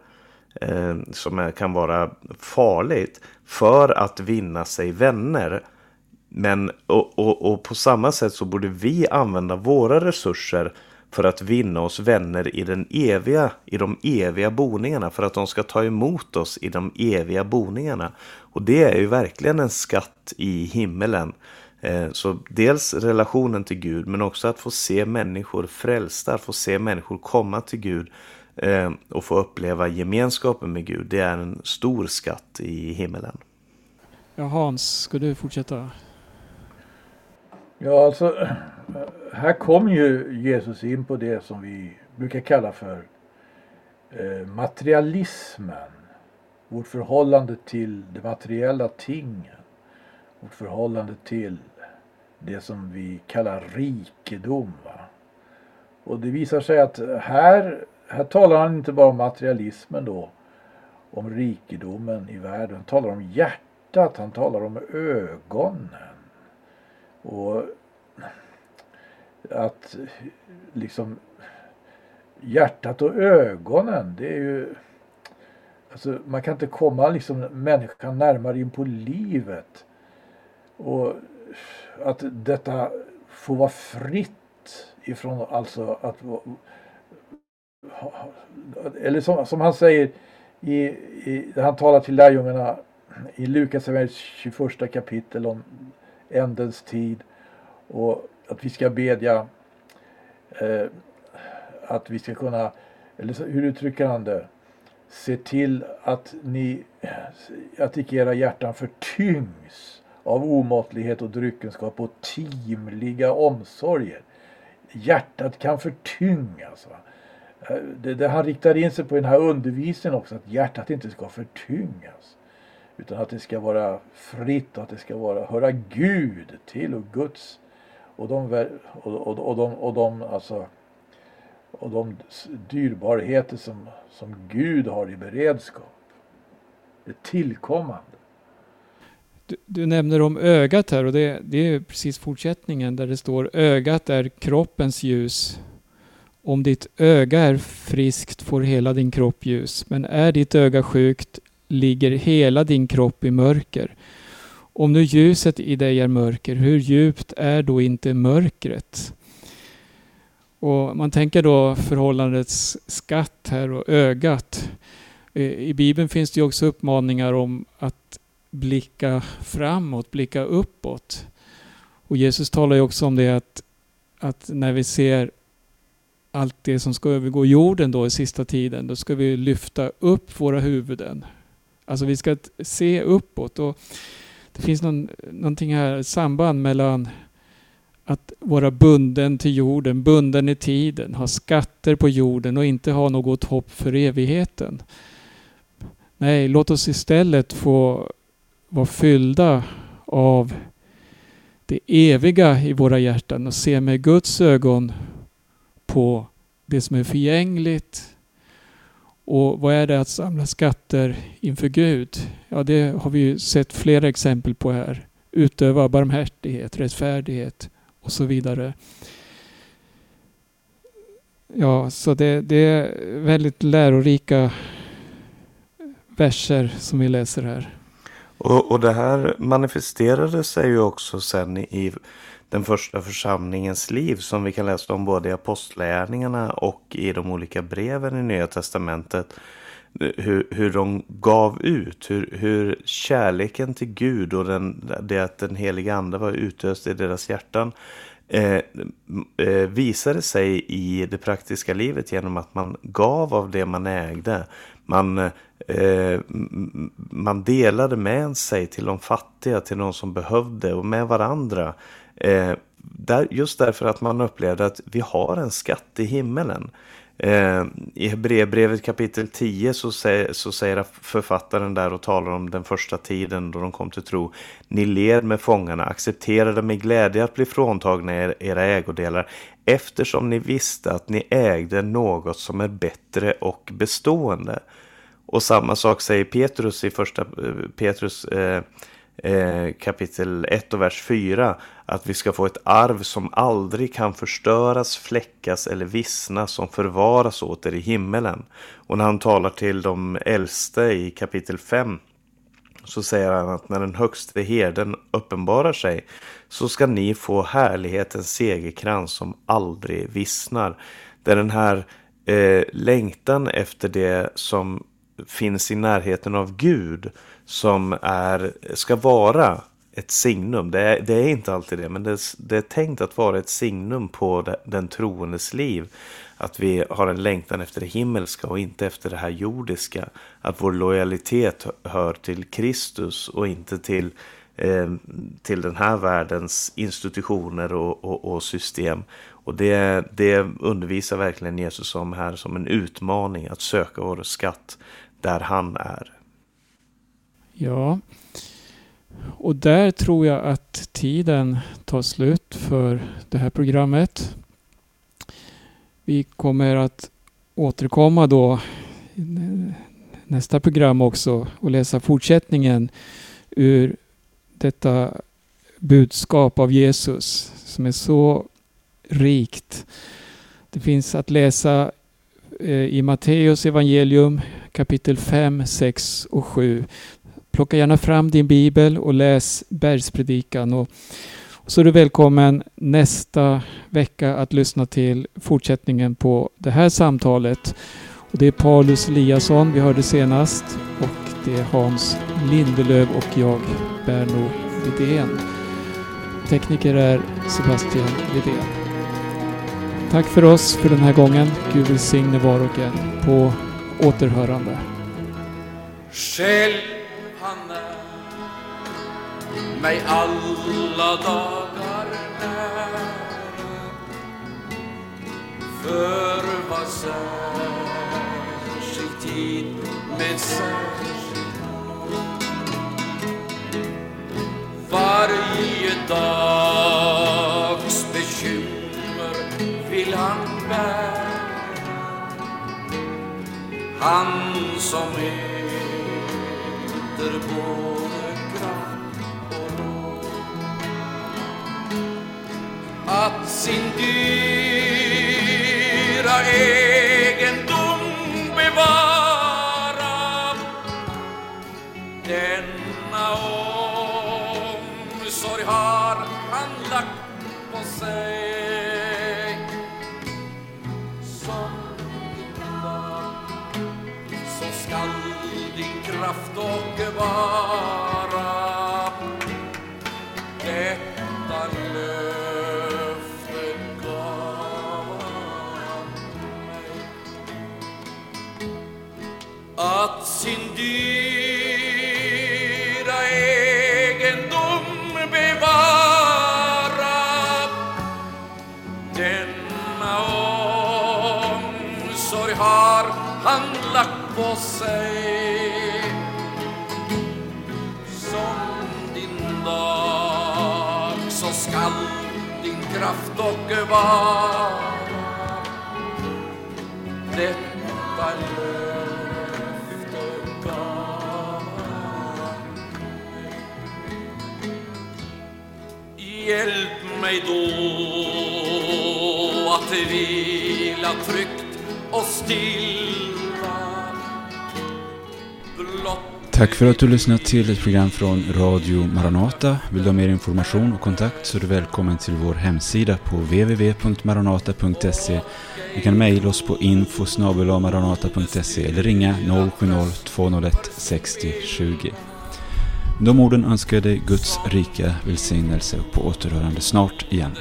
eh, som är, kan vara farligt för att vinna sig vänner. Men och, och, och på samma sätt så borde vi använda våra resurser för att vinna oss vänner i, den eviga, i de eviga boningarna. För att de ska ta emot oss i de eviga boningarna. Och det är ju verkligen en skatt i himmelen. Eh, så dels relationen till Gud men också att få se människor frälsta, att få se människor komma till Gud eh, och få uppleva gemenskapen med Gud. Det är en stor skatt i himmelen. Ja, Hans, ska du fortsätta? Ja, alltså här kom ju Jesus in på det som vi brukar kalla för eh, materialismen. Vårt förhållande till de materiella tingen. Vårt förhållande till det som vi kallar rikedom. Va? Och det visar sig att här, här talar han inte bara om materialismen då, om rikedomen i världen. Han talar om hjärtat, han talar om ögonen. Och att liksom hjärtat och ögonen, det är ju Alltså, man kan inte komma liksom människan närmare in på livet. Och att detta får vara fritt ifrån alltså att eller som, som han säger i, i, han talar till lärjungarna i Lukas 21 kapitel om ändens tid och att vi ska bedja eh, att vi ska kunna, eller hur uttrycker han det? Se till att ni, eh, att icke era hjärtan förtyngs av omåttlighet och dryckenskap och timliga omsorger. Hjärtat kan förtyngas. Va? Eh, det, det han riktar in sig på i den här undervisningen också, att hjärtat inte ska förtyngas. Utan att det ska vara fritt och att det ska vara, höra Gud till och Guds och de, och, och, och de, och de, alltså, och de dyrbarheter som, som Gud har i beredskap. Det tillkommande. Du, du, nämner om ögat här och det, det är precis fortsättningen där det står ögat är kroppens ljus. Om ditt öga är friskt får hela din kropp ljus. Men är ditt öga sjukt ligger hela din kropp i mörker. Om nu ljuset i dig är mörker, hur djupt är då inte mörkret? Och man tänker då förhållandets skatt här och ögat. I Bibeln finns det också uppmaningar om att blicka framåt, blicka uppåt. Och Jesus talar ju också om det att, att när vi ser allt det som ska övergå jorden då i sista tiden, då ska vi lyfta upp våra huvuden. Alltså vi ska se uppåt. Och det finns någon, någonting här, samband mellan att vara bunden till jorden, bunden i tiden, ha skatter på jorden och inte ha något hopp för evigheten. Nej, låt oss istället få vara fyllda av det eviga i våra hjärtan och se med Guds ögon på det som är förgängligt. Och vad är det att samla skatter inför Gud? Ja, det har vi ju sett flera exempel på här. Utöva barmhärtighet, rättfärdighet och så vidare. Ja, så det, det är väldigt lärorika verser som vi läser här. Och, och det här manifesterade sig ju också sen i den första församlingens liv som vi kan läsa om både i Apostlagärningarna och i de olika breven i Nya Testamentet. Hur, hur de gav ut, hur, hur kärleken till Gud och den, det att den heliga ande var utöst i deras hjärtan eh, eh, visade sig i det praktiska livet genom att man gav av det man ägde. Man, eh, man delade med sig till de fattiga, till de som behövde och med varandra. Eh, där, just därför att man upplevde att vi har en skatt i himmelen. Eh, I Hebreerbrevet kapitel 10 så sä, så säger författaren där och talar om den första tiden då de kom till tro. Ni led med fångarna, accepterade med glädje att bli fråntagna er, era ägodelar eftersom ni visste att ni ägde något som är bättre och bestående. Och samma sak säger Petrus i första eh, Petrus eh, eh, kapitel 1 och vers 4 att vi ska få ett arv som aldrig kan förstöras, fläckas eller vissna som förvaras åt er i himmelen. Och när han talar till de äldste i kapitel 5 så säger han att när den högste herden uppenbarar sig så ska ni få härlighetens segerkrans som aldrig vissnar. Det är den här eh, längtan efter det som finns i närheten av Gud som är, ska vara ett signum. Det är, det är inte alltid det, men det, det, är tänkt att vara ett signum på den troendes liv. Att vi har en längtan efter det himmelska och inte efter det här jordiska. Att vår lojalitet hör till Kristus och inte till, eh, till den här världens institutioner och, och, och system. Och det, det undervisar verkligen Jesus om här som en utmaning att söka vår skatt där han är. Ja, och där tror jag att tiden tar slut för det här programmet. Vi kommer att återkomma då nästa program också och läsa fortsättningen ur detta budskap av Jesus som är så rikt. Det finns att läsa eh, i Matteus evangelium kapitel 5, 6 och 7. Plocka gärna fram din bibel och läs bergspredikan. Och, så är du välkommen nästa vecka att lyssna till fortsättningen på det här samtalet. Och det är Paulus Eliasson vi hörde senast och det är Hans Lindelöv och jag, Berno Lidén. Tekniker är Sebastian Lidén. Tack för oss för den här gången. Gud välsigne var och en. På återhörande. Själv han är mig alla dagar nära. För vad särskild tid med särskild Varje dags bekymmer vill han bära. Han som är äter både kraft och råd att sin dyra egendom bevara denna omsorg har han lagt på sig. Vara detta löfte gav mig. Att sin dyra egendom bevara denna omsorg har han lagt på kraft vara detta löfte gav Hjälp mig då att vila tryggt och stilla Tack för att du lyssnat till ett program från Radio Maranata. Vill du ha mer information och kontakt så är du välkommen till vår hemsida på www.maranata.se. Du kan mejla oss på info maranata.se eller ringa 070-201 60 20. De orden önskar jag dig Guds rika välsignelse och på återhörande snart igen.